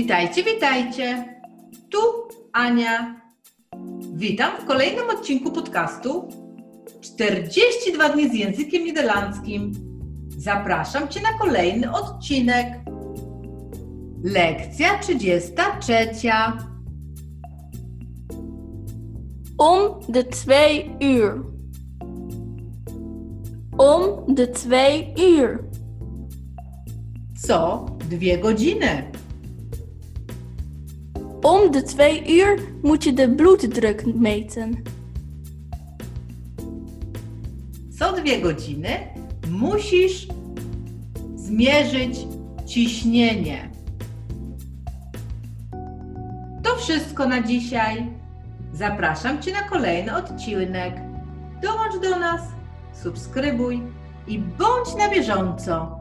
Witajcie, witajcie. Tu Ania. Witam w kolejnym odcinku podcastu 42 dni z językiem niderlandzkim. Zapraszam Cię na kolejny odcinek. Lekcja 33. Om de twee uur. Om de twee uur. Co dwie godziny. Om de twee uur moet je de bloeddruk meten. Co dwie godziny musisz zmierzyć ciśnienie. To wszystko na dzisiaj. Zapraszam Cię na kolejny odcinek. Dołącz do nas, subskrybuj i bądź na bieżąco.